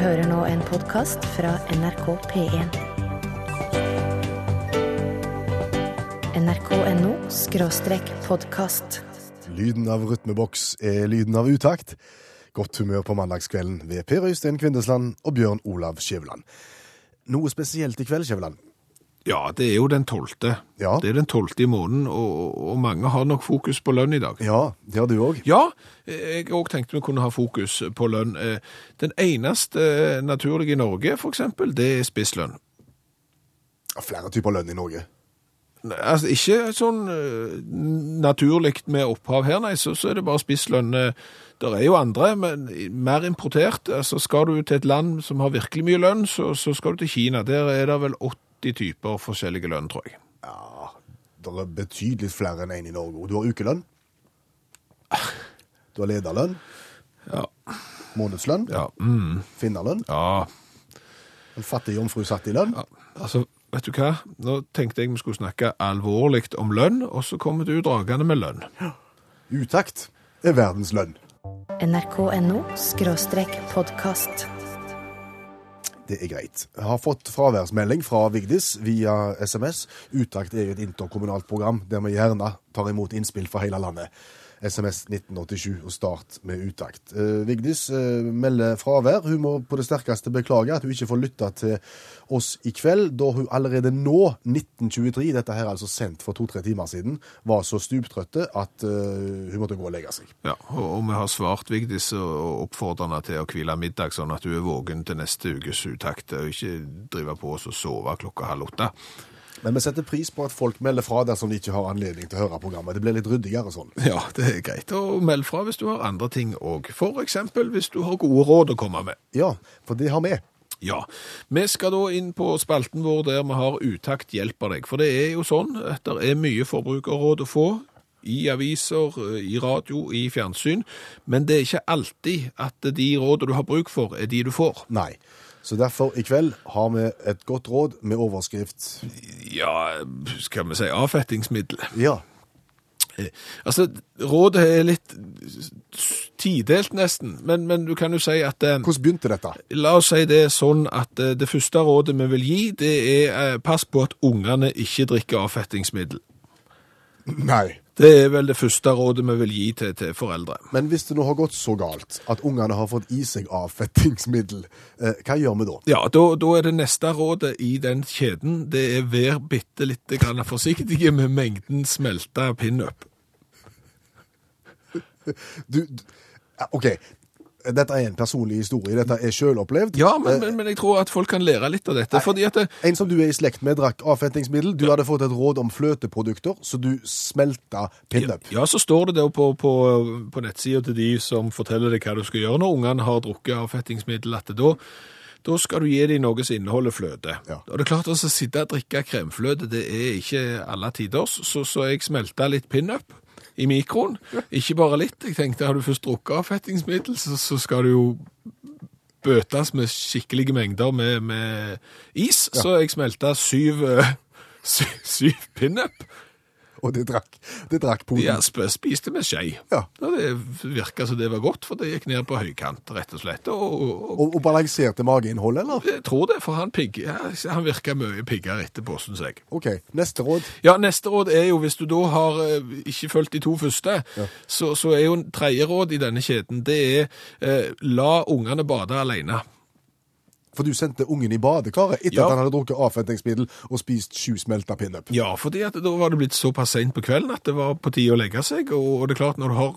hører nå en podkast fra NRK P1. nrk.no skråstrek podkast. Lyden av rytmeboks er lyden av utakt. Godt humør på mandagskvelden ved Per Øystein Kvindesland og Bjørn Olav Skjæveland. Noe spesielt i kveld, Skjæveland? Ja, det er jo den tolvte. Ja. Det er den tolvte i måneden, og, og mange har nok fokus på lønn i dag. Ja, det har du òg. Ja, jeg òg tenkte vi kunne ha fokus på lønn. Eh, Den eneste naturlige i Norge, for eksempel, det er spisslønn. Flere typer lønn i Norge. Altså, ikke sånn eh, naturlig med opphav her, nei, så, så er det bare spisslønn. Eh, Det er jo andre, men mer importert. Altså, skal du til et land som har virkelig mye lønn, så, så skal du til Kina. Der er det vel 80 typer forskjellige lønn, tror jeg. Ja, det er betydelig flere enn én i Norge. Du har ukelønn. Du har lederlønn, Ja. månedslønn, Ja. Mm, finnerlønn, ja. en fattig jomfru satt i lønn. Ja, altså, vet du hva? Nå tenkte jeg vi skulle snakke alvorlig om lønn, og så kommer du dragende med lønn. Ja. Utakt er verdens lønn. nrk.no podkast. Det er greit. Jeg har fått fraværsmelding fra Vigdis via SMS. Utakt et interkommunalt program der vi gjerne tar imot innspill fra hele landet. SMS 1987 og start med utakt. Eh, Vigdis eh, melder fravær. Hun må på det sterkeste beklage at hun ikke får lytta til oss i kveld, da hun allerede nå, 1923, dette her er altså sendt for to-tre timer siden, var så stuptrøtte at eh, hun måtte gå og legge seg. Ja, og, vi har svart Vigdis og oppfordrer henne til å hvile middag, sånn at hun er våken til neste ukes uttakt, og ikke drive på oss og sove klokka halv åtte. Men vi setter pris på at folk melder fra dersom de ikke har anledning til å høre programmet. Det blir litt ryddigere sånn. Ja, det er greit. å melde fra hvis du har andre ting òg. Eksempel hvis du har gode råd å komme med. Ja, for det har vi. Ja, vi skal da inn på spalten vår der vi har utakt hjelper deg. For det er jo sånn at det er mye forbrukerråd å få i aviser, i radio, i fjernsyn. Men det er ikke alltid at de rådene du har bruk for, er de du får. Nei. Så derfor i kveld har vi et godt råd med overskrift Ja, skal vi si avfettingsmiddel. Ja. Altså, rådet er litt tidelt nesten, men, men du kan jo si at eh, Hvordan begynte dette? La oss si det sånn at eh, det første rådet vi vil gi, det er eh, pass på at ungene ikke drikker avfettingsmiddel. Nei. Det er vel det første rådet vi vil gi til, til foreldre. Men hvis det nå har gått så galt at ungene har fått i seg avfettingsmiddel, eh, hva gjør vi da? Ja, da, da er det neste rådet i den kjeden, det er vær bitte litt forsiktige med mengden smelta pinup. Du, du OK. Dette er en personlig historie. Dette er sjølopplevd. Ja, men, Eh, men, men jeg tror at folk kan lære litt av dette, det, En som du er i slekt med, drakk avfettingsmiddel. Du hadde fått et råd om fløteprodukter, så du smelta pinup. Ja, så står det da på, på, på nettsida til de som forteller deg hva du skal gjøre når ungene har drukket avfettingsmiddel, at da, da skal du gi dem noe som inneholder fløte. Ja. Og det er klart å sitte og drikke kremfløte, det er ikke alle tiders, så, så jeg smelta litt pinup i mikroen. Ikke bare litt. Jeg tenkte, har du først drukket avfettingsmiddel, så, så skal du jo bøtes med skikkelige mengder med, med is. Så jeg smelta syv, eh, syv, syv pinup. Og det drakk, de drakk poden. Ja, sp spiste med skje. Ja. Det virka som det var godt, for det gikk ned på høykant, rett og slett. Og, og, og Og, balanserte mageinnhold, eller? jeg tror det, for han, pigg, ja, han virka mye piggere etterpå, syns jeg. OK. Neste råd. Ja, neste råd er jo, hvis du da har eh, ikke fulgt de to første, så, så er jo en tredje råd i denne kjeden, det er eh, la ungene bade alene. For du sendte ungen i badekaret etter Ja. at han hadde drukket avfettingsmiddel og spist sju smelta pinup. Ja, fordi da var det blitt såpass sent på kvelden at det var på tide å legge seg, og, det er klart, når du har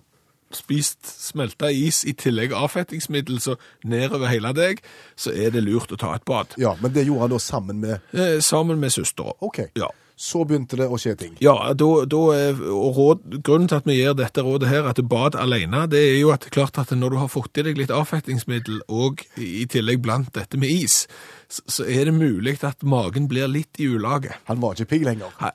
spist smelta is i tillegg avfettingsmiddel så nedover hele deg, så er det lurt å ta et bad. Ja, men det gjorde han da sammen med Eh, sammen med søstera. OK. Ja. Så begynte det å skje ting. Ja, da, da er, og råd, grunnen til at vi gjør dette rådet her, at bad alene, det er jo at klart at når du har fått i deg litt avfettingsmiddel, og i tillegg blant dette med is, så, er det mulig at magen blir litt i ulage. Han var ikke pigg lenger. Ha-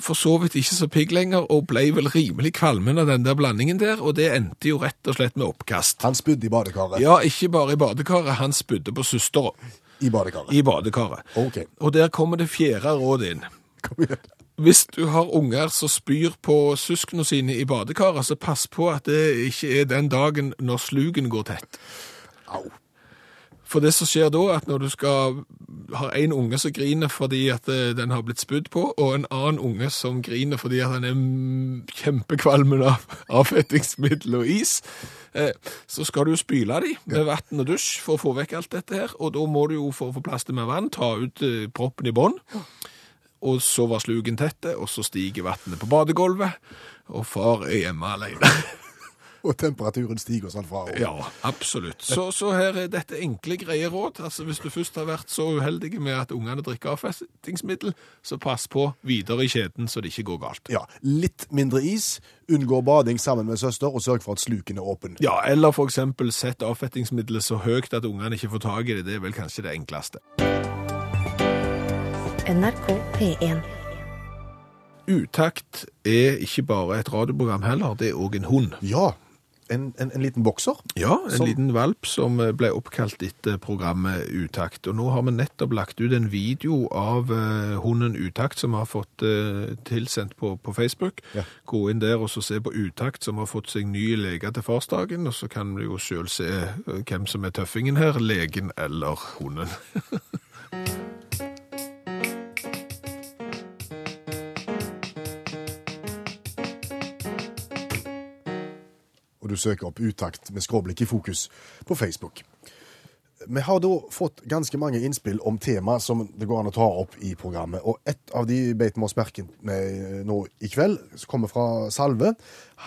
For så vidt ikke så pigg lenger, og ble vel rimelig kvalmen av den der blandingen der, og det endte jo rett og slett med oppkast. Han spydde i badekaret. Ja, ikke bare i badekaret, han spydde på søstera I badekaret. i badekaret. OK. Og der kommer det fjerde rådet inn. Hvis du har unger som spyr på søsknene sine i badekaret, så pass på at det ikke er den dagen når slugen går tett. Au. For det som skjer da, at når du skal ha en unge som griner fordi at eh, den har blitt spydd på, og en annen unge som griner fordi at han er kjempekvalmen av avfettingsmiddel og is, eh, så skal du spyle de med vann og dusj for å få vekk alt dette her, og da må du jo for å få plass til mer vann, ta ut eh, proppen i bånn, og så var sluken tette, og så stiger vannet på badegulvet, og far er hjemme alene. Og temperaturen stiger sånn fra. og- Ja, absolutt. Så, så her er dette enkle, greie råd. Altså, Hvis du først har vært så uheldig med at ungene drikker avfestingsmiddel, så pass på videre i kjeden så det ikke går galt. Ja, litt mindre is, unngå bading sammen med søster, og sørg for at sluken er åpen. Ja, Eller eksempel sett avfettingsmiddelet så høyt at ungene ikke får tak i det. Det er vel kanskje det enkleste. NRK P1. Utakt er ikke bare et radioprogram heller, det er òg en hund. Ja, en, en, en liten bokser. Ja, en Som- liten valp som eh, ble oppkalt etter programmet Utakt. Og nå har vi nettopp lagt ut en video av uh, hunden Utakt som vi har fått uh, tilsendt på, på Facebook. Ja. Gå inn der og så se på Utakt som har fått seg ny lege til farsdagen, og så kan vi jo sjøl se hvem som er tøffingen her, legen eller hunden. du søker opp Utakt med skråblikk i fokus på Facebook. Vi har da fått ganske mange innspill om tema som det går an å ta opp i programmet. Og et av de beit vi oss merke med nå i kveld, som kommer fra Salve.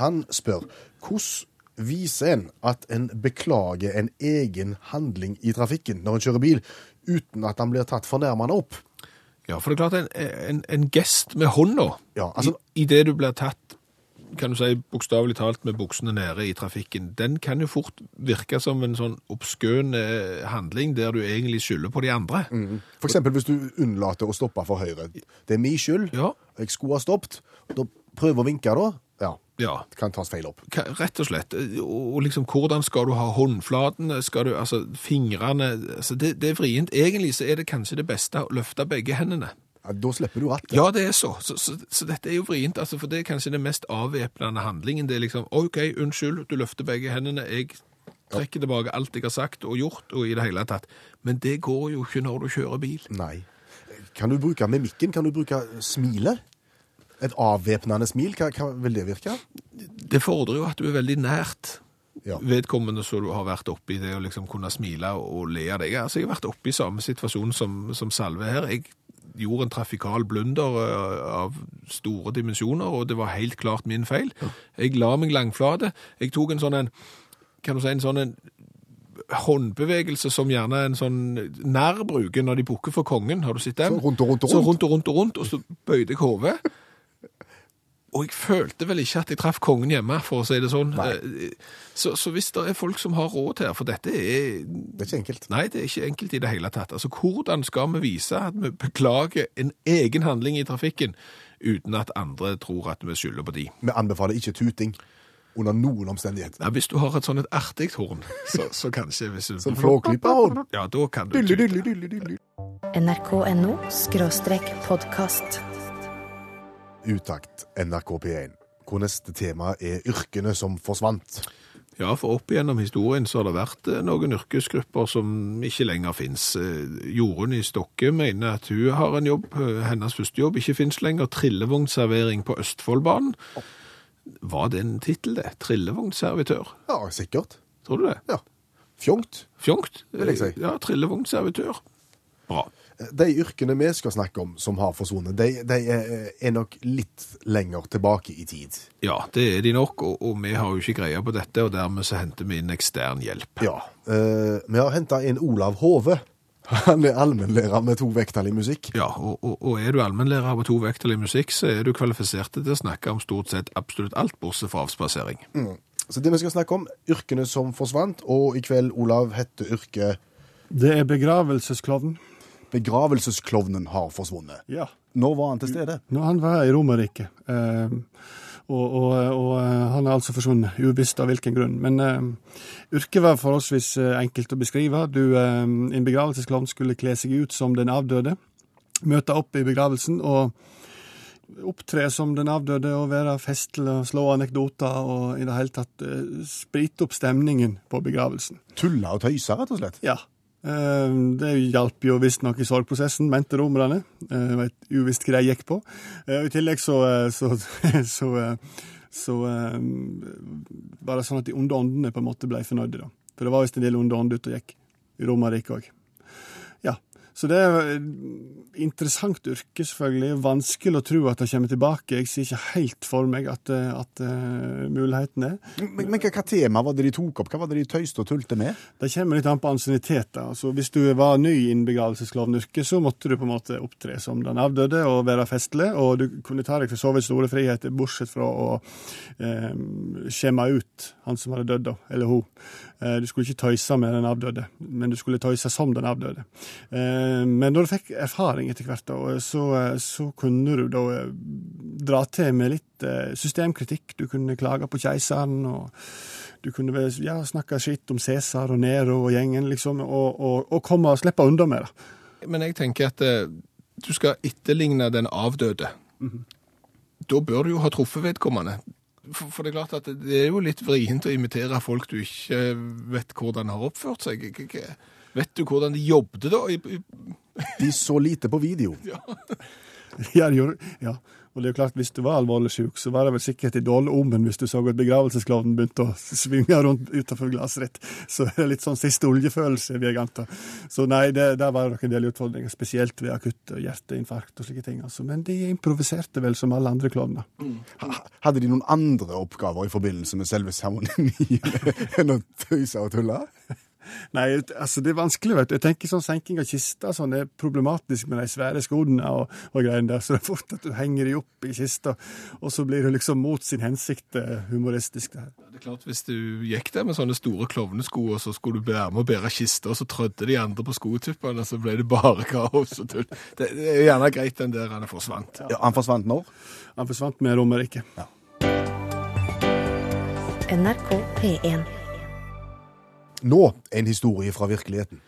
Han spør hvordan viser en at en beklager en egen handling i trafikken når en kjører bil, uten at han blir tatt fornærmende opp? Ja, for det er klart en, en, en gest med hånda, Ja, altså- idet du blir tatt kan du si, bokstavelig talt med buksene nede i trafikken, den kan jo fort virke som en sånn oppskøn eh, handling der du egentlig skylder på de andre. For eksempel hvis du unnlater å stoppe for høyre. Det er min skyld. Ja. Jeg skulle ha stoppet. Da prøver å vinke da. Ja, Ja, det kan tas feil opp. rett og slett. Og liksom, hvordan skal du ha håndflatene? Skal du, altså, fingrene altså, det, det er vrient. Egentlig så er det kanskje det beste å løfte begge hendene. Ja, da slipper du rattet. Ja, det er så. Så, så, så dette er jo vrient, altså, for det er kanskje den mest avvæpnende handlingen. Det er liksom, OK, unnskyld, du løfter begge hendene, jeg trekker tilbake alt jeg har sagt og gjort, og i det hele tatt. Men det går jo ikke når du kjører bil. Nei. Kan du bruke mimikken? Kan du bruke smilet? Et avvæpnende smil, hva, hva vil det virke? Det fordrer jo at du er veldig nært Ja. vedkommende som du har vært oppe i det å liksom kunne smile og le av deg. Altså, jeg har vært oppe i samme situasjon som, som Salve her. Jeg gjorde en trafikal blunder eh, av store dimensjoner, og det var helt klart min feil. Jeg la meg langflate. Jeg tok en sånn en, kan du si, en sånn en håndbevegelse som gjerne en sånn nær bruker når de bukker for kongen. Har du sett den? Så rundt og rundt og Så rundt og rundt og rundt, og så bøyde jeg hodet. Og jeg følte vel ikke at jeg traff kongen hjemme, for å si det sånn. Eh, Så, så hvis det er folk som har råd her, for dette er Det er ikke enkelt. Nei, det er ikke enkelt i det hele tatt. Altså, hvordan skal vi vise at vi beklager en egen handling i trafikken, uten at andre tror at vi skylder på de? Vi anbefaler ikke tuting under noen omstendighet. Nei, hvis du har et sånn et artig horn, så, så kanskje hvis du... Sånn flåklypehorn? Ja, da kan du... tute. NRK.no skråstrek podkast. Utakt NRK P1, hvor neste tema er yrkene som forsvant. Ja, for opp igjennom historien så har det vært eh, noen yrkesgrupper som ikke lenger finnes. Eh, Jorunn i Stokke mener at hun har en jobb, eh, hennes første jobb ikke finnes lenger, Trillevognservering på Østfoldbanen. Var det en tittel det? Trillevognservitør? Ja, sikkert. Tror du det? Ja. Fjongt. Fjongt? Vil jeg si. Ja, trillevognservitør. Bra. De yrkene vi skal snakke om som har forsvunnet, de, de er, nok litt lenger tilbake i tid. Ja, det er de nok, og, og vi har jo ikke greie på dette, og dermed så henter vi inn ekstern hjelp. Ja. eh, vi har henta inn Olav Hove. Han er allmennlærer med to vekttall i musikk. Ja, og, og, og er du allmennlærer med to vekttall i musikk, så er du kvalifisert til å snakke om stort sett absolutt alt, bortsett fra avspasering. Så det vi skal snakke om, yrkene som forsvant, og i kveld, Olav, heter yrket Det er begravelsesklovn. Begravelsesklovnen har forsvunnet. Ja. Når var han til stede? Når han var i Romerike. Eh, og, og, og eh, han er altså forsvunnet, uvisst av hvilken grunn. Men eh, yrket var forholdsvis eh, enkelt å beskrive. Du, eh, en begravelsesklovn skulle kle seg ut som den avdøde, møte opp i begravelsen og opptre som den avdøde og være festlig og slå anekdoter og i det hele tatt eh, sprite opp stemningen på begravelsen. Tulle og tøyse, rett og slett. Ja. Eh, Det hjalp jo visstnok i sorgprosessen, mente romerne. Eh, Det uvisst hva de gikk på. Eh, I tillegg så, så, så, så var det sånn at de onde åndene på en måte ble fornøyde, da. For det var visst en del onde ånder ute og gikk i Romerriket òg. Så det er et interessant yrke, selvfølgelig. Vanskelig å tro at det kommer tilbake. Jeg ser ikke helt for meg at, eh, at uh, muligheten er. Men, men hva, tema var det de tok opp? Hva var det de tøyste og tulte med? Det kommer litt an på ansiennitet. Altså, hvis du var ny innen begravelsesklovnyrket, så måtte du på en måte opptre som den avdøde og være festlig, og du kunne ta deg for så vidt store friheter, bortsett fra å eh, skjemme ut han som hadde dødd, da, eller hun. Eh, du skulle ikke tøyse med den avdøde, men du skulle tøyse som den avdøde. Eh, men når du fikk erfaring etter hvert, da, så, så kunne du da eh, dra til med litt eh, systemkritikk. Du kunne klage på keiseren, og du kunne ja, snakke skitt om Cæsar og Nero og gjengen, liksom, og, og, og komme og slippe unna med det. Men jeg tenker at eh, du skal etterligne den avdøde. Da bør du jo ha truffet vedkommende. For, for det er klart at det, er jo litt vrient å imitere folk du ikke vet hvordan har oppført seg. Ikke? Vet du hvordan de jobbet da? De så lite på video. Ja, ja, ja. Og det er jo klart, hvis du var alvorlig syk, så var det vel sikkert i dårlig omen hvis du så at begravelsesklovnen begynte å svinge rundt utenfor glasset. Så det er litt sånn siste oljefølelse, vil jeg anta. Så nei, det, der var det en del utfordringer, spesielt ved akutt hjerteinfarkt og slike ting. Altså. Men de improviserte vel som alle andre klovner. Mm. Hadde de noen andre oppgaver i forbindelse med selve seremonien enn å tøyse og tulle? Nei, altså det er vanskelig, vet du. Jeg tenker sånn senking av kista sånn er problematisk med de svære skoene og, og greiene der. Så det er fort at du henger de opp i kista, og så blir det liksom mot sin hensikt eh, humoristisk. det her. det er klart, Hvis du gikk der med sånne store klovnesko, og så skulle du være med å bære kiste, og så trødde de andre på skotuppene, så ble det bare kaos og tull. Det, det er gjerne greit den der han forsvant. Ja, han forsvant når? Han forsvant med Romerike. NRK P1. Nå en historie fra virkeligheten.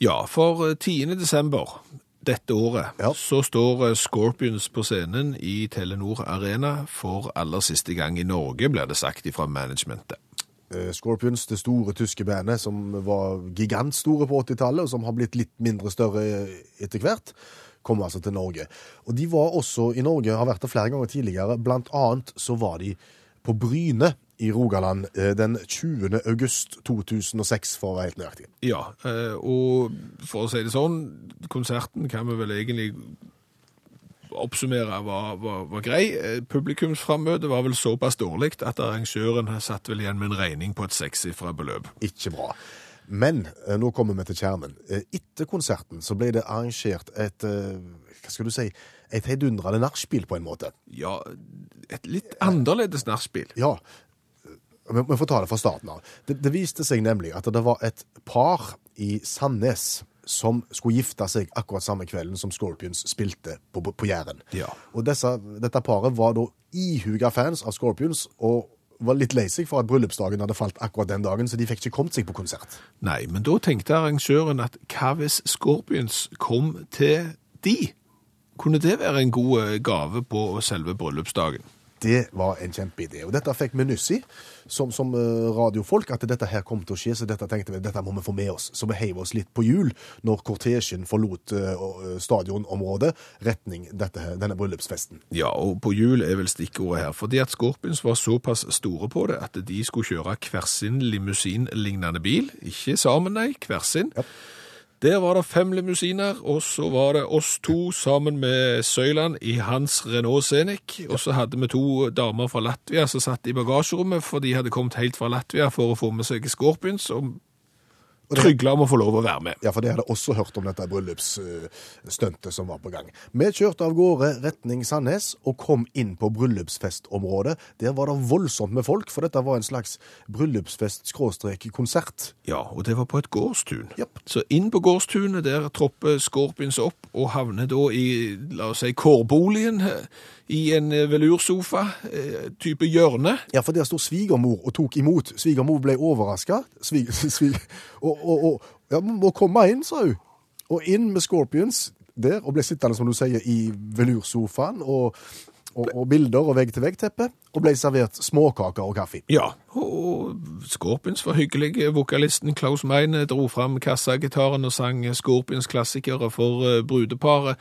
Ja, for eh, 10. desember dette året Ja. så står eh, Scorpions på scenen i Telenor Arena for aller siste gang i Norge, blir det sagt ifra managementet. Eh, Scorpions, det store tyske bandet som var gigantstore på 80-tallet, og som har blitt litt mindre større etter hvert, kom altså til Norge. Og de var også i Norge, har vært der flere ganger tidligere. Blant annet så var de på Bryne i Rogaland eh, den 20. august 2006, for å være helt nøyaktig. Ja, eh, og for å si det sånn, konserten kan vi vel egentlig oppsummere var, var, var grei. Eh, Publikumsframmøtet var vel såpass dårlig at arrangøren satt vel igjen med en regning på et sekssifra beløp. Ikke bra. Men nå kommer vi til kjernen. Etter konserten så ble det arrangert et hva skal du si, et heidundrende nachspiel på en måte. Ja, et litt annerledes nachspiel. Ja, vi får ta det fra starten av. Det, det viste seg nemlig at det var et par i Sandnes som skulle gifte seg akkurat samme kvelden som Scorpions spilte på, på Jæren. Ja. Og disse, dette paret var da ihuga fans av Scorpions og var litt lei seg for at bryllupsdagen hadde falt akkurat den dagen, så de fikk ikke kommet seg på konsert. Nei, men da tenkte arrangøren at hva hvis Scorpions kom til de? Kunne det være en god eh, gave på selve bryllupsdagen? Det var en kjempeidé. Og dette fikk vi nyss i, som, som eh, radiofolk, at dette her kom til å skje, så dette tenkte vi, dette må vi få med oss. Så vi heiv oss litt på hjul når kortesjen forlot uh, stadionområdet, retning dette, denne bryllupsfesten. Ja, og på jul er vel stikkordet her, fordi at Scorpions var såpass store på det at de skulle kjøre hver sin limousin-lignende bil. Ikke sammen, nei, hver sin. Ja. Der var det fem limousiner, og så var det oss to sammen med Søyland i hans Renault Scenic. Og så hadde vi to damer fra Latvia som satt i bagasjerommet, for de hadde kommet helt fra Latvia for å få med seg Scorpions, og trygla om å få lov å være med. Ja, for de hadde også hørt om dette bryllupsstuntet som var på gang. Vi kjørte av gårde retning Sandnes og kom inn på bryllupsfestområdet. Der var det voldsomt med folk, for dette var en slags bryllupsfest-konsert. Ja, og det var på et gårdstun. Yep. Så inn på gårdstunet, der tropper Scorpions opp og havner da i, la oss si, kårboligen, i en eh, velursofa, eh, type hjørne. Ja, for der sto svigermor og tok imot. Svigermor ble overraska. Svig, svig, og, og, og ja, må komme inn, sa hun. Og inn med Scorpions der, og ble sittende, som du sier, i velursofaen. Og og, og bilder og vegg-til-vegg-teppe, og ble servert småkaker og kaffe. Ja, og Scorpions var hyggelig. Vokalisten Klaus Meine dro fram kassagitaren og sang Scorpions klassikere for eh, brudeparet.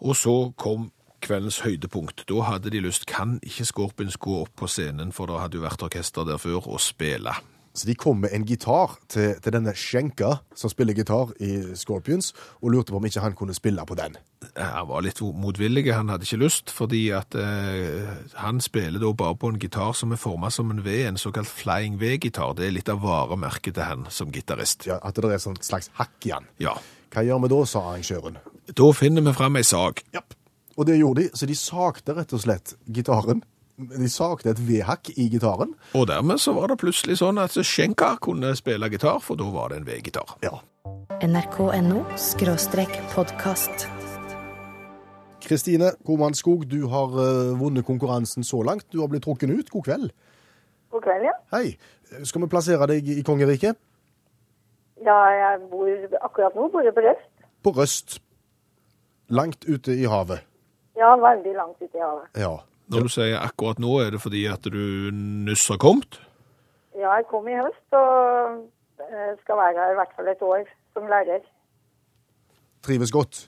Og så kom kveldens høydepunkt. Da hadde de lyst, kan ikke Scorpions gå opp på scenen, for det hadde jo vært orkester der før, og spille. Så de kom med en gitar til, til denne Skjenka, som spiller gitar i Scorpions, og lurte på om ikke han kunne spille på den. Han var litt motvillig, han hadde ikke lyst, fordi at eh, han spiller da bare på en gitar som er formet som en V, en såkalt Flying V-gitar. Det er litt av varemerket til han som gitarist. Ja, at det er et slags hakk i han. Ja. Hva gjør vi da, sa arrangøren. Da finner vi fram ei sag. Japp. Og det gjorde de, så de sakte rett og slett gitaren. De sakte et V-hakk i gitaren. Og dermed så var det plutselig sånn at Schenka kunne spille gitar, for da var det en V-gitar. Ja. nrk.no podkast. Kristine Koman Skog, du har eh, vunnet konkurransen så langt. Du har blitt trukket ut. God kveld. God kveld, ja. Hei. Skal vi plassere deg i kongeriket? Ja, jeg bor akkurat nå bor jeg på Røst. På Røst. Langt ute i havet. Ja, veldig langt ute i havet. Ja. Når du sier akkurat nå, er det fordi at du nyss har kommet? Ja, jeg kom i høst og eh, skal være her i hvert fall et år som lærer. Trives godt.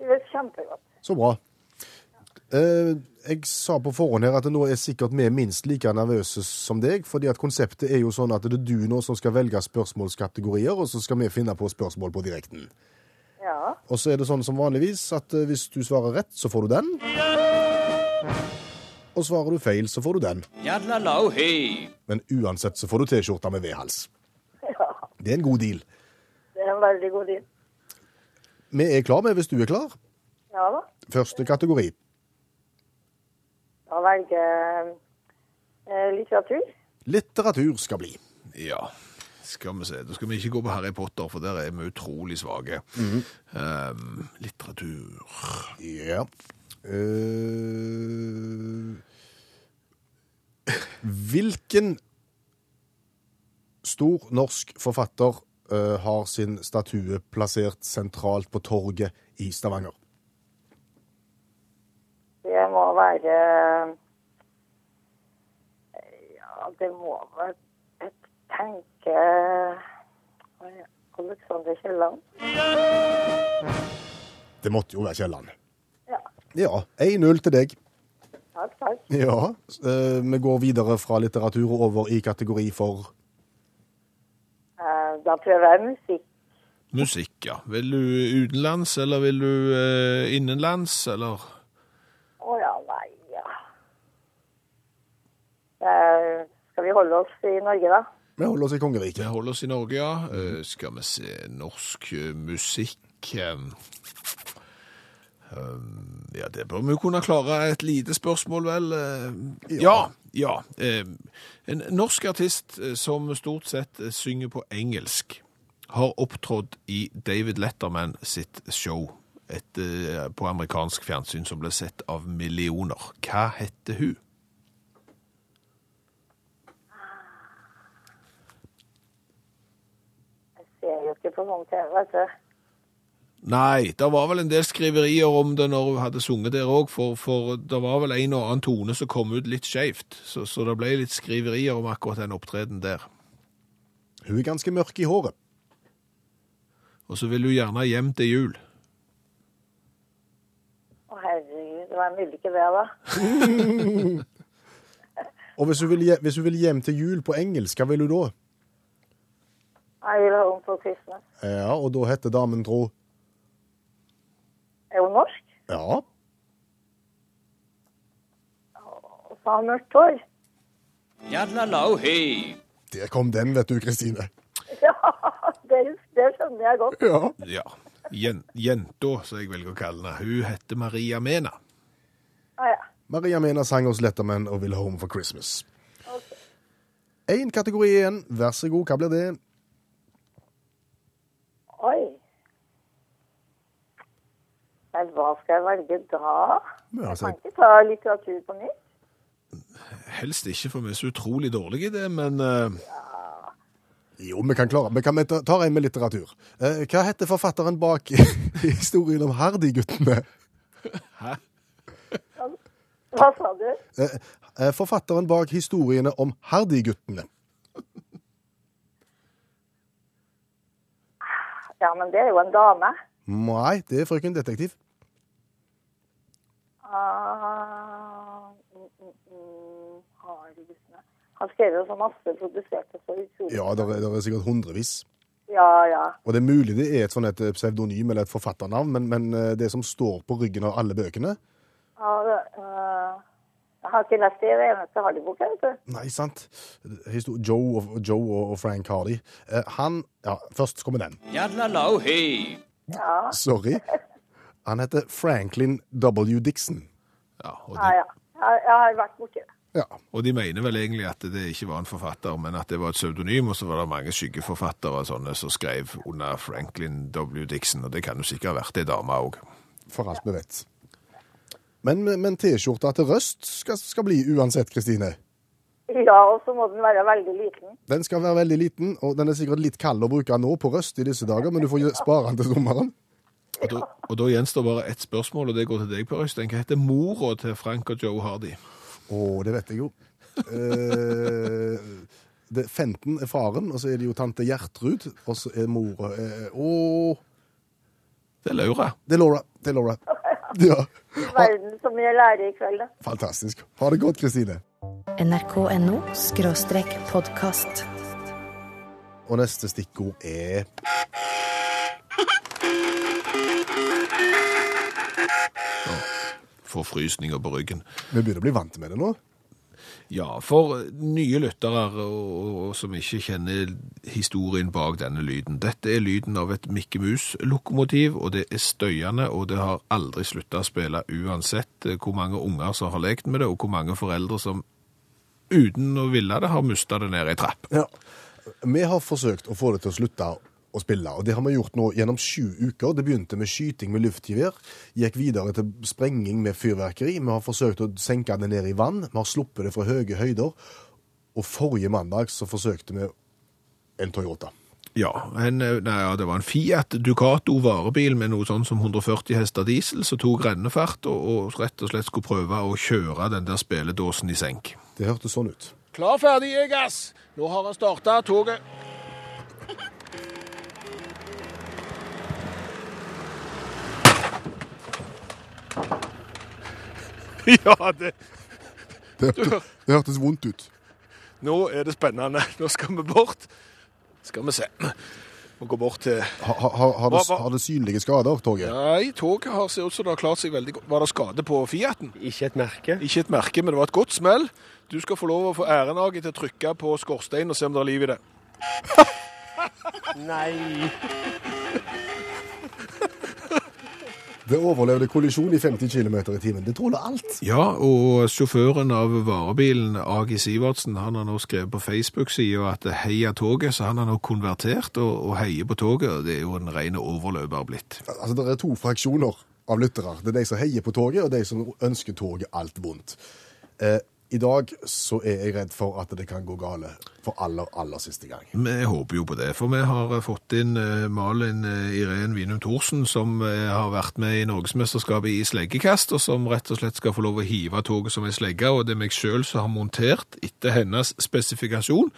Det er kjempegodt. Så bra. Eh, jeg sa på forhånd her at nå er sikkert vi minst like nervøse som deg, fordi at konseptet er jo sånn at det er du nå som skal velge spørsmålskategorier, og så skal vi finne på spørsmål på direkten. Og så er det sånn som vanligvis at eh, hvis du svarer rett, så får du den. Og svarer du feil, så får du den. Men uansett så får du T-skjorta med V-hals. Det er en god deal. Det er en veldig god deal. Vi er klar med hvis du er klar. Ja da. Første kategori. Da velger jeg eh, litteratur. Litteratur skal bli. Ja, skal vi se. Da skal vi ikke gå på Harry Potter, for der er vi utrolig svake. um, litteratur Ja. Uh, hvilken stor norsk forfatter uh, har sin statue plassert sentralt på torget i Stavanger? Det må være Ja, det må være tenker Alexander Kielland. Det måtte jo være Kielland. Ja. Ja. 1-0 til deg. Takk, takk. Ja. eh, vi går videre fra litteratur og over i kategori for Eh, Da prøver jeg musikk. musikk, ja. Vil du utenlands, eller vil du eh, innenlands, eller Å ja, nei, ja. Eh, skal vi holde oss i Norge, da? Vi holder oss i Vi holder oss i Norge, ja. Eh, skal vi se Norsk eh, musikk eh, Ja, det bør vi kunne klare. Et lite spørsmål, vel? Ja. Ja. eh, En norsk artist som stort sett synger på engelsk, har opptrådt i David Letterman sitt show et, på amerikansk fjernsyn som ble sett av millioner. Hva heter hun? Jeg ser jo ikke på sånn TV, vet du. Nei, det var vel en del skriverier om det når hun hadde sunget der òg, for, for det var vel en og annen tone som kom ut litt skeivt. Så, så det ble litt skriverier om akkurat den opptredenen der. Hun er ganske mørk i håret. Og så vil hun gjerne hjem til jul. Å herregud, hvem vil ikke det, da? Og hvis hun vil, hvis hun vil hjem til jul på engelsk, hva vil hun da? I will home for Christmas. Ja, og da heter damen, tro Er hun norsk? Ja. Og så har hun mørkt hår. Jadlalau, hei. Der kom den, vet du, Kristine. Ja, det, det skjønner jeg godt. Ja. Ja. Jen, jenta, som jeg velger å kalle henne, hun heter Maria Mena. Ah, ja. Maria Mena sang hos Letterman og Will Home for Christmas. Én kategori igjen. Vær så god, hva blir det? Oi. Men hva skal jeg velge da? Ja, Jeg altså, kan ikke ta litteratur på nytt. Helst ikke, for vi er så utrolig dårlige i det, men eh, jo, vi kan klare Vi kan vi ta- en med litteratur. Uh, hva heter forfatteren bak historien om Hardy-guttene? Hva sa du? Uh, eh, Forfatteren bak historiene om Hardy-guttene. Ja, men det er jo en dame. Nei, det er frøken detektiv. Mm, mm, Han skrev jo så masse, produserte så utrolig. Ja, det er, det er sikkert hundrevis. Ja, ja. Og det er mulig det er et sånn et pseudonym eller et forfatternavn, men, men eh, det som står på ryggen av alle bøkene ja det, uh, jeg har ikke lest det eneste Hardy-boka, vet du. Nei, sant. Histo- Joe og, Joe og- og Frank Hardy. Eh, han Ja, først kommer den. Yadlalau, hey. Ja, Sorry. Han heter Franklin W. Dixon. Ja, og, ja, de, ja. Jeg, jeg har vært borti det. Ja. og de mener vel egentlig at det ikke var en forfatter, men at det var et pseudonym, og så var det mange skyggeforfattere sånne som skrev under Franklin W. Dixon, og det kan jo sikkert ha vært ei dame òg. For alt vi vet. Men, men T-skjorta til Røst skal, skal bli uansett, Kristine. Ja, og så må den være veldig liten. Den skal være veldig liten, og den er sikkert litt kald å bruke nå på Røst i disse dager, men du får spare den til sommeren. Og da, og da gjenstår bare ett spørsmål, og det går til deg, Per Øystein. Hva heter mora til Frank og Joe Hardy? Å, det vet jeg jo. Eh, det, Fenton er faren, og så er det jo tante Gjertrud, og så er mora eh, Å, Det er Laura. det er Laura. Det er Laura. Ja, Verden så mye lære i kveld, da. fantastisk. Ha det godt, Kristine. nrk.no skråstrek podkast. Og neste stikkord er Forfrysninger på ryggen. Vi begynner å bli vant med det nå. Ja, for nye lyttere og, og som ikke kjenner historien bak denne lyden. Dette er lyden av et Mikke Mus-lokomotiv, og det er støyende, og det har aldri slutta å spille uansett hvor mange unger som har lekt med det, og hvor mange foreldre som uten å ville det har mista det ned ei trapp. Ja. Vi har forsøkt å få det til å slutte å spille, og det har vi gjort nå gjennom sju uker. Det begynte med skyting med luftgevær, gikk videre til sprenging med fyrverkeri. Vi har forsøkt å senke det ned i vann, vi har sluppet det fra høye høyder, og forrige mandag så forsøkte vi en Toyota. Ja, en, eh, nei, ja, det var en Fiat Ducato varebil med noe sånn som 140 hester diesel, som tok rennefart og, og rett og slett skulle prøve å kjøre den der speledåsen i senk. Det hørtes sånn ut. Klar, ferdig, jeg, gass! Nå har han starta toget. Ja, det Det hørtes, det hørtes vondt ut. Nå er det spennende. Nå skal vi bort. Skal vi se. Må gå bort til Har, ha, har, det, har det synlige skader, toget? Nei, toget har ser ut som det har klart seg veldig godt. Var det skade på Fiaten? Ikke et merke. Ikke et merke, men det var et godt smell. Du skal få lov å få æren av til å trykke på skorsteinen og se om det er liv i det. Nei. Det overlevde kollisjon i 50 km i timen. Det tåler alt. Ja, og sjåføren av varebilen, Agi Sivertsen, han har nå skrevet på Facebook-sida at heia toget, så han har nå konvertert og, og heier på toget. og Det er jo en ren overløper blitt. Altså, Det er to fraksjoner av lyttere. Det er de som heier på toget, og de som ønsker toget alt vondt. Eh, I dag så er jeg redd for at det kan gå gale for aller, aller siste gang. Vi håper jo på det, for vi har eh, fått inn eh, Malin eh, Irén Winum Thorsen, som har vært med i Norgesmesterskapet i sleggekast, og som rett og slett skal få lov å hive toget som ei slegge, og det er meg sjøl som har montert, etter hennes spesifikasjon,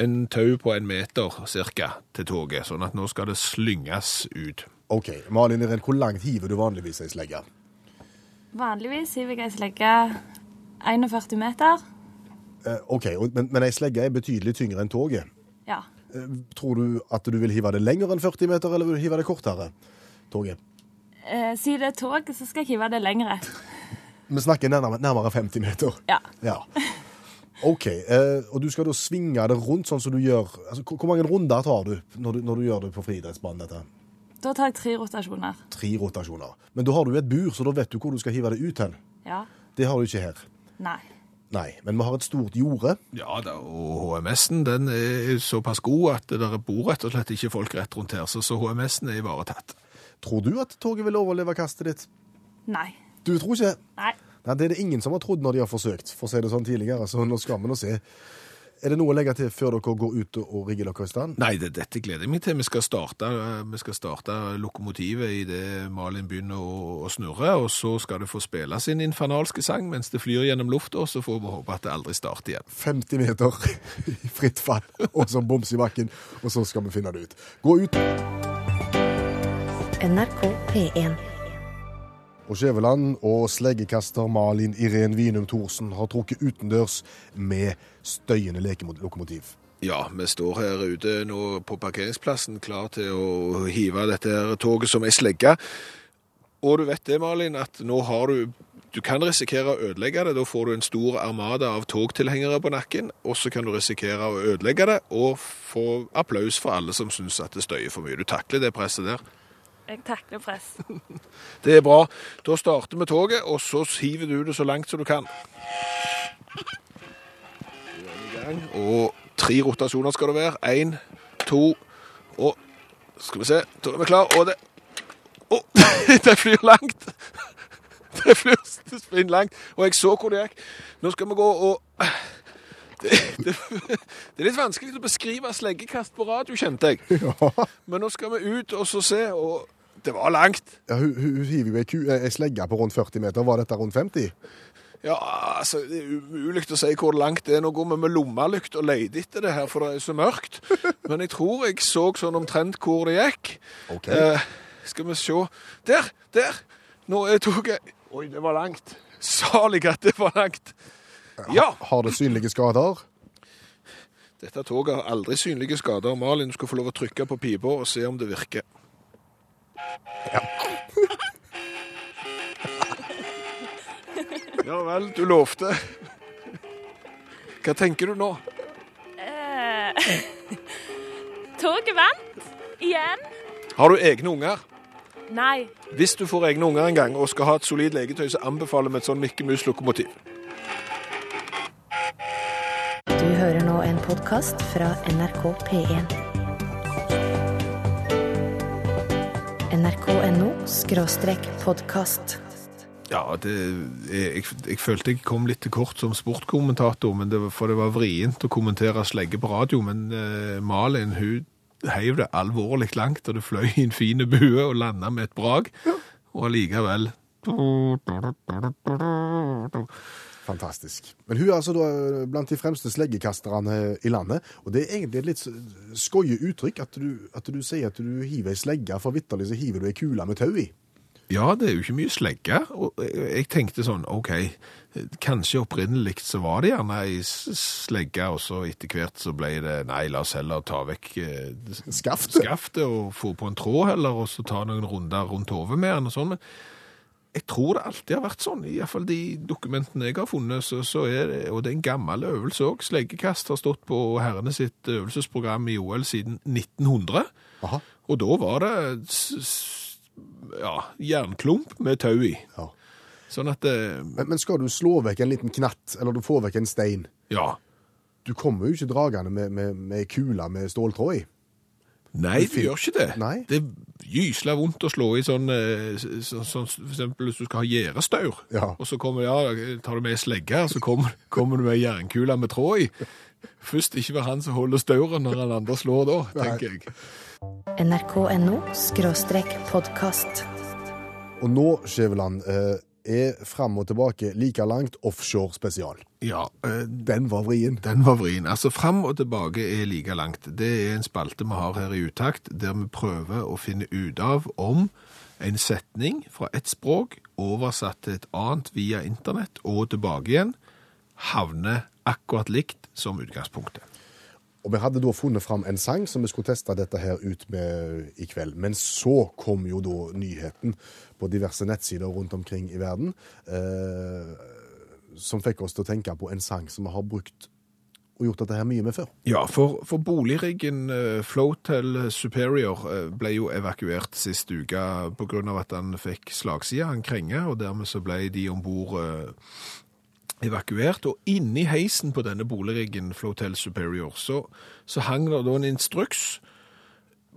en tau på en meter cirka til toget, sånn at nå skal det slynges ut. OK, Malin Irén, hvor langt hiver du vanligvis ei slegge? Vanligvis hiver jeg ei slegge 41 meter. Eh, OK, men, men ei slegge er betydelig tyngre enn toget. Ja. Eh, Tror du at du vil hive det lenger enn 40 meter, eller vil du hive det kortere? Toget. Eh, siden det er tog, så skal jeg hive det lengre. Vi snakker nærmere, nærmere 50 meter. Ja. Ja. OK. Eh, og du skal da svinge det rundt sånn som du gjør altså, hvor mange runder tar du når du, når du gjør det på friidrettsbanen? dette? Da tar jeg tre rotasjoner. Tre rotasjoner. Men da har du et bur, så da vet du hvor du skal hive det ut hen. Ja. Det har du ikke her. Nei. Nei, men vi har et stort jorde. Ja da, og HMS-en den er såpass god at det der bor rett og slett ikke folk rett rundt her, så, så HMS-en er ivaretatt. Tror du at toget vil overleve kastet ditt? Nei. Du tror ikke? Nei. Nei, Det er det ingen som har trodd når de har forsøkt, for å si det sånn tidligere. Så nå skal vi nå se. Er det noe å legge til før dere går ut og- rigger dere i stand? Nei, det, dette gleder jeg meg til. Vi skal starte, eh, vi skal starte lokomotivet i det Malin begynner å, å snurre, og så skal det få spille sin infernalske sang mens det flyr gjennom lufta, og så får vi håpe at det aldri starter igjen. 50 meter i fritt fall, og så boms i bakken, og så skal vi finne det ut. Gå ut. NRK P1. Og Skjæveland og sleggekaster Malin Irén Winum Thorsen har trukket utendørs med støyende lekelokomotiv. Ja, vi står her ute nå på parkeringsplassen klar til å hive dette her toget som ei slegge. Og du vet det, Malin, at nå har du Du kan risikere å ødelegge det. Da får du en stor armada av togtilhengere på nakken. Og så kan du risikere å ødelegge det og få applaus for alle som syns at det støyer for mye. Du takler det presset der. Jeg takler press. Det er bra. Da starter vi toget, og så hiver du det så langt som du kan. Gang. Og tre rotasjoner skal det være. Én, to, og Skal vi se. Da er vi klar. Og det Å, det flyr langt! Det flyr det spinn langt. Og jeg så hvor det gikk. Nå skal vi gå og det, det, det er litt vanskelig å beskrive sleggekast på radio, kjente jeg. Men nå skal vi ut og så se, og det var langt. Ja, hun, hun hun hiver jo ei slegge på rundt 40 meter. Var dette rundt 50? Ja, altså, det er umulig å si hvor langt det er. Nå går vi med lommelykt og leter etter det her, for det er så mørkt. Men jeg tror jeg så sånn omtrent hvor det gikk. Ok. Eh, skal vi se. Der! Der! Nå er toget Oi, det var langt. Salig at det var langt. Ja! Har det synlige skader? Dette toget har aldri synlige skader. Malin, du skal få lov å trykke på pipa og se om det virker. Ja vel, du lovte. Hva tenker du nå? Eh, toget vant. Igjen. Har du egne unger? Nei. Hvis du får egne unger en gang og skal ha et solid legetøy, så anbefaler vi et sånn Mikke Mus-lokomotiv. Du hører nå en podkast fra NRK P1. nrk.no podkast. Ja, det, jeg, jeg følte jeg kom litt til kort som sportkommentator, men det for det var vrient å kommentere slegge på radio. Men eh, Malin hun heiv det alvorlig langt, og det fløy i en fin bue og landa med et brag. Og allikevel Fantastisk. Men hun er altså da blant de fremste sleggekasterne i landet. Og det er egentlig et litt skoie uttrykk at du, at du sier at du hiver ei slegge, for vitterlig så hiver du ei kule med tau i. Ja, det er jo ikke mye slegge. Og jeg- tenkte sånn, OK, kanskje opprinnelig så var det gjerne ei slegge, og så etter hvert så ble det nei, la oss heller ta vekk eh, Skaftet. skaftet og få på en tråd heller, og så ta noen runder rundt hodet med den og sånn. Jeg tror det alltid har vært sånn, i hvert fall de dokumentene jeg har funnet, så, så er det, og det er en gammel øvelse òg. Sleggekast har stått på herrene sitt øvelsesprogram i OL siden 1900. Aha. Og da var det ja, jernklump med tau i. Ja. Sånn at det, Men, men skal du slå vekk en liten knatt, eller du får vekk en stein Ja. Du kommer jo ikke dragende med, med, med kula med ståltråd i. Nei, du gjør ikke det. Nei. Det er gysla vondt å slå i sånn, eh, så, sånn for eksempel hvis du skal ha gjerdestaur, Ja. og så kommer, ja, tar du med slegge, så kommer, kommer du med jernkula med tråd i. Først ikke være han som holder stauren når han andre slår da, tenker jeg. nrk.no skråstrek podkast. Og nå, Skjæveland, eh, er fram og tilbake like langt offshore spesial. Ja, eh, Den var vrien. Den var vrien. Altså, fram og tilbake er like langt. Det er en spalte vi har her i Utakt, der vi prøver å finne ut av om en setning fra ett språk oversatt til et annet via internett og tilbake igjen, havner akkurat likt som utgangspunktet. Og vi hadde da funnet fram en sang som vi skulle teste dette her ut med i kveld. Men så kom jo da nyheten på diverse nettsider rundt omkring i verden, eh, som fikk oss til å tenke på en sang som vi har brukt og gjort dette her mye med før. Ja, for, for boligriggen uh, Flotel Superior eh, ble jo evakuert sist uke av at han fikk slagside, han krenge, og dermed så ble de ombord eh, evakuert. Og inni heisen på denne boligriggen Flotel Superior så, så hang det da en instruks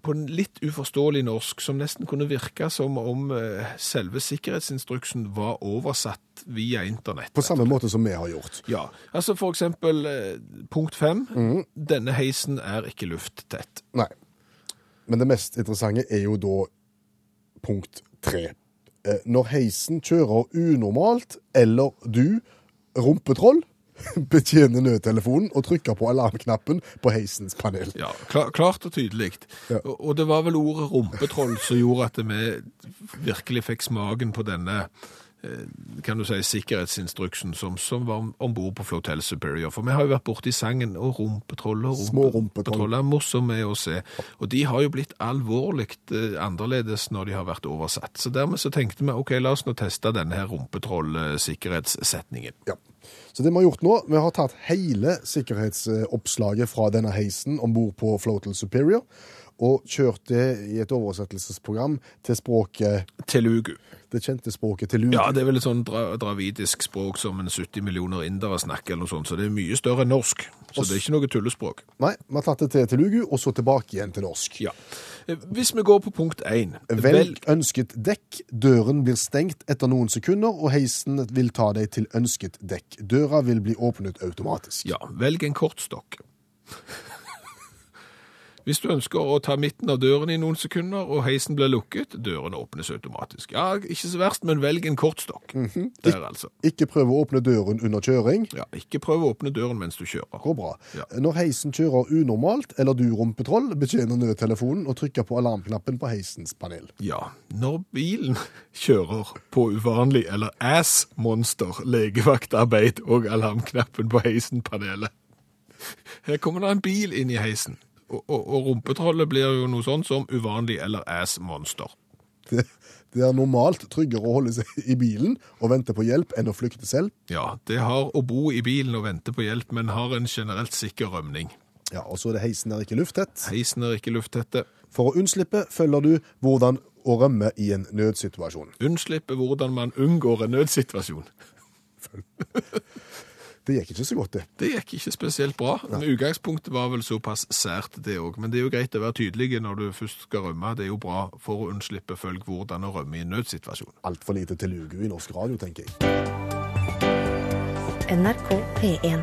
på en litt uforståelig norsk, som nesten kunne virke som om eh, selve sikkerhetsinstruksen var oversatt via internett. På samme måte som vi har gjort. Ja, altså for eksempel eh, punkt fem. Denne heisen er ikke lufttett. Nei. Men det mest interessante er jo da punkt tre. Eh, Når heisen kjører unormalt, eller du, rumpetroll, betjener nødtelefonen og trykker på alarmknappen på heisens panel. Ja, kla- klart og tydelig. Ja. Og, og det var vel ordet rumpetroll som gjorde at vi virkelig fikk smaken på denne kan du si, sikkerhetsinstruksen som, som var om bord på Flotel Superior. For vi har jo vært borti sangen og rumpetroller. og Små rumpetroll. rumpetroll er morsomme å se. Og de har jo blitt alvorlig eh, annerledes når de har vært oversatt. Så dermed så tenkte vi ok, la oss nå teste denne her rumpetroll-sikkerhetssetningen. Ja. Så det vi har gjort nå, vi har tatt hele sikkerhetsoppslaget fra denne heisen om bord på Flotel Superior, og kjørte i et oversettelsesprogram til språket, Telugu. det kjente språket Telugu. Ja, det er vel et sånn dra dravidisk språk som en 70 millioner indere snakker, eller noe sånt, så det er mye større enn norsk. Så det er ikke noe tullespråk. Nei, vi har tatt det til Telugu, og så tilbake igjen til norsk. Ja. Eh, Hvis vi går på punkt 1 Velg ønsket dekk. Døren blir stengt etter noen sekunder, og heisen vil ta deg til ønsket dekk. Døra vil bli åpnet automatisk. Ja, velg en kortstokk. Hvis du ønsker å ta midten av døren i noen sekunder, og heisen blir lukket, døren åpnes automatisk. Ja, ikke så verst, men velg en kortstokk. Der, altså. Ikke prøv å åpne døren under kjøring. Ja, ikke prøv å åpne døren mens du kjører. Går bra. Ja. Når heisen kjører unormalt, eller du rumpetroll, betjener nødtelefonen og trykker på alarmknappen på heisens panel. Ja, når bilen kjører på uvanlig eller ass-monster, legevaktarbeid og alarmknappen på heisen-panelet. Her kommer det en bil inn i heisen, og, og, og rumpetrollet blir jo noe sånt som uvanlig eller ass-monster. Det, det er normalt tryggere å holde seg i bilen og vente på hjelp enn å flykte selv. Ja, det har å bo i bilen og vente på hjelp, men har en generelt sikker rømning. Ja, Og så er det heisen er ikke lufttett. Heisen er ikke lufttette. For å unnslippe følger du hvordan å rømme i en nødsituasjon. Unnslippe hvordan man unngår en nødsituasjon. Det gikk ikke så godt, det. Det gikk ikke spesielt bra. Men Utgangspunktet var vel såpass sært, det òg. Men det er jo greit å være tydelig når du først skal rømme. Det er jo bra for å unnslippe følg hvordan å rømme i en nødsituasjon. Altfor lite til lugu i norsk radio, tenker jeg. NRK P1.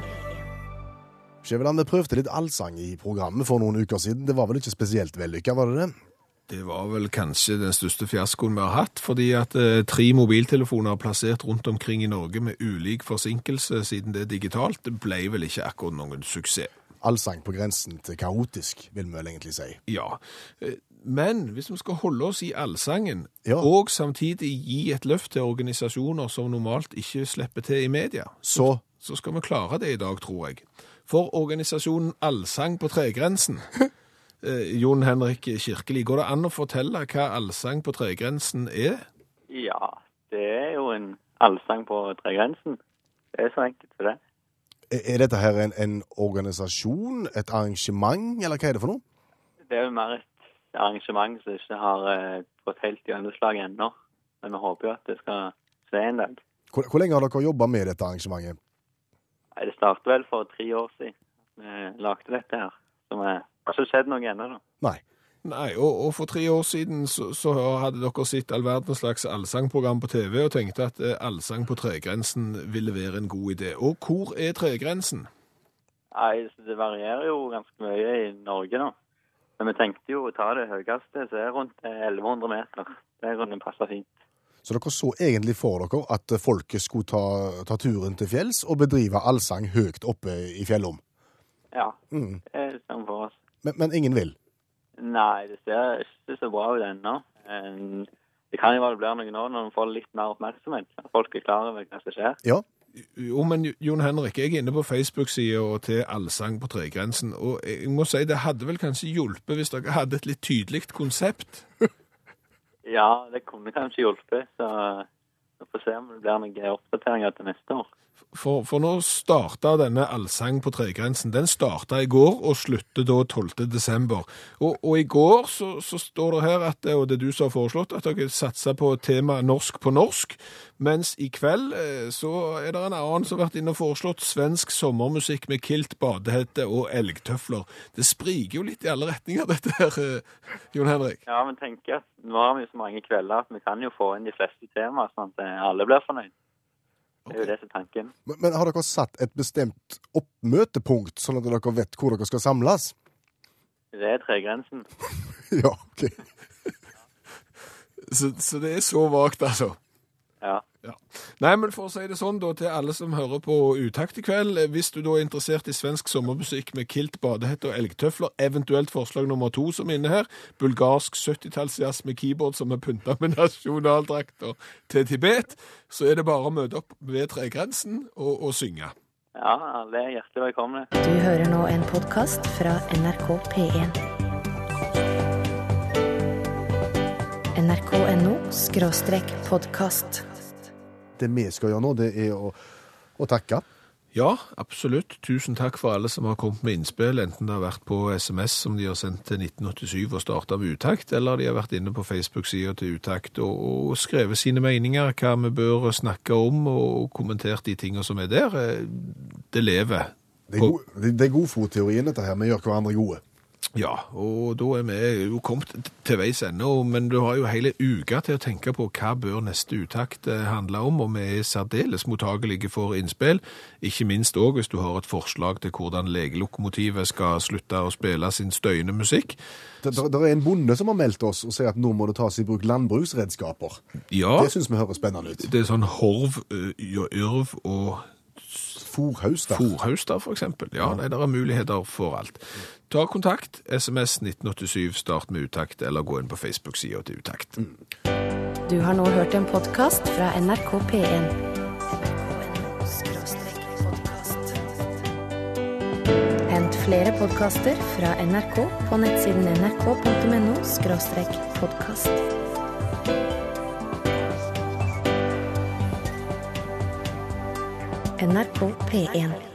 Skjæveland, prøvde litt allsang i programmet for noen uker siden. Det var vel ikke spesielt vellykka, var det det? Det var vel kanskje den største fiaskoen vi har hatt, fordi at eh, tre mobiltelefoner plassert rundt omkring i Norge med ulik forsinkelse siden det er digitalt, det ble vel ikke akkurat noen suksess. Allsang på grensen til kaotisk, vil vi vel egentlig si. Ja, eh, men hvis vi skal holde oss i allsangen, Ja. og samtidig gi et løft til organisasjoner som normalt ikke slipper til i media, Så så skal vi klare det i dag, tror jeg. For organisasjonen Allsang på tregrensen, Jon Henrik Kirkeli, går det an å fortelle hva Allsang på tregrensen er? Ja, det er jo en allsang på tregrensen. Det er så enkelt for det. er er dette her en, en organisasjon, et arrangement, eller hva er det for noe? Det er jo mer et arrangement som ikke har eh, fått helt gjennomslag ennå. Men vi håper jo at det skal skje en dag. Hvor, hvor lenge har dere jobba med dette arrangementet? Nei, Det startet vel for tre år siden vi lagde dette her. Så vi har ikke skjedd noe ennå, da. Nei. Nei, og, og for tre år siden så, så hadde dere sett all verdens slags allsangprogram på TV og tenkte at eh, allsang på tregrensen ville være en god idé. Og hvor er tregrensen? Nei, Det varierer jo ganske mye i Norge nå. Men vi tenkte jo å ta det høyeste, så er det rundt eh, 1100 meter. Det kunne passe fint. Så dere så egentlig for dere at folket skulle ta, ta turen til fjells og bedrive allsang høyt oppe i fjellom. Ja, Mm. det er vi for oss. Men, men ingen vil? Nei, det ser ikke så bra ut ennå. Det kan jo være det blir noe nå når man får litt mer oppmerksomhet. At folk er klar over hva som skjer. Ja. Jo, men Jon Henrik, jeg er inne på Facebook-sida til Allsang på tregrensen, og jeg må si det hadde vel kanskje hjulpet hvis dere hadde et litt tydelig konsept. Ja, det kunne kanskje hjulpet. Så vi får se om det blir noen oppdateringer til neste år. For, for nå starta denne Allsang på tregrensen. Den starta i går og slutter da 12. desember. Og, og i går så, så står det her, at, og det er du som har foreslått, at dere satser på tema norsk på norsk. Mens i kveld eh, så er det en annen som har vært inne og foreslått svensk sommermusikk med kilt, badehette og elgtøfler. Det spriker jo litt i alle retninger, dette her, eh, Jon Henrik. Ja, men tenk at nå har vi så mange kvelder at vi kan jo få inn de fleste temaer, sånn at eh, alle blir fornøyd. Det er jo det som er tanken. Men, men har dere satt et bestemt oppmøtepunkt, sånn at dere vet hvor dere skal samles? Det er tregrensen. Ja, OK. Så, så det er så vagt, altså. Ja. Ja. Nei, men for å si det sånn da, til alle som hører på Utakt i kveld, eh, hvis du da er interessert i svensk sommermusikk med kilt, badehette og elgtøfler, eventuelt forslag nummer to som er inne her, bulgarsk 70-tallsjazz med keyboard som er pynta med nasjonaldrakter til Tibet, så er det bare å møte opp ved tregrensen og, og synge. ja, alle er hjertelig velkomne. Du hører nå en podkast fra NRK P1. nrk.no podkast. Det vi skal gjøre nå, det er å, å takke. Ja, absolutt. Tusen takk for alle som har kommet med innspill, enten det har vært på SMS som de har sendt til 1987 og starta med utakt, eller de har vært inne på Facebook-sida til utakt og, og skrevet sine meninger, hva vi bør snakke om, og kommentert de tingene som er der. Eh, Det lever. Det er, god, det er er godfotteorien, dette her. Vi gjør hverandre gode. Ja, og da er vi jo kommet til veis ende, men du har jo hele uka til å tenke på hva bør neste utakt eh, handle om, og vi er særdeles mottagelige for innspill, ikke minst også hvis du har et forslag til hvordan legelokomotivet skal slutte å spille sin støyende musikk. Det, det, det er en bonde som har meldt oss og sier at nå må det tas i bruk landbruksredskaper. Ja, Det syns vi høres spennende ut. det er sånn horv, yrv og Fòrhaus, da. Forhauster, for eksempel. Ja, nei, det er muligheter for alt. Ta kontakt, SMS 1987, start med utakt, eller gå inn på Facebook-sida til utakt. Du har nå hørt en podkast fra NRK P1. nrk.no skråstrek podkast. Hent flere podkaster fra NRK på nettsiden nrk.no podkast. NRK P1.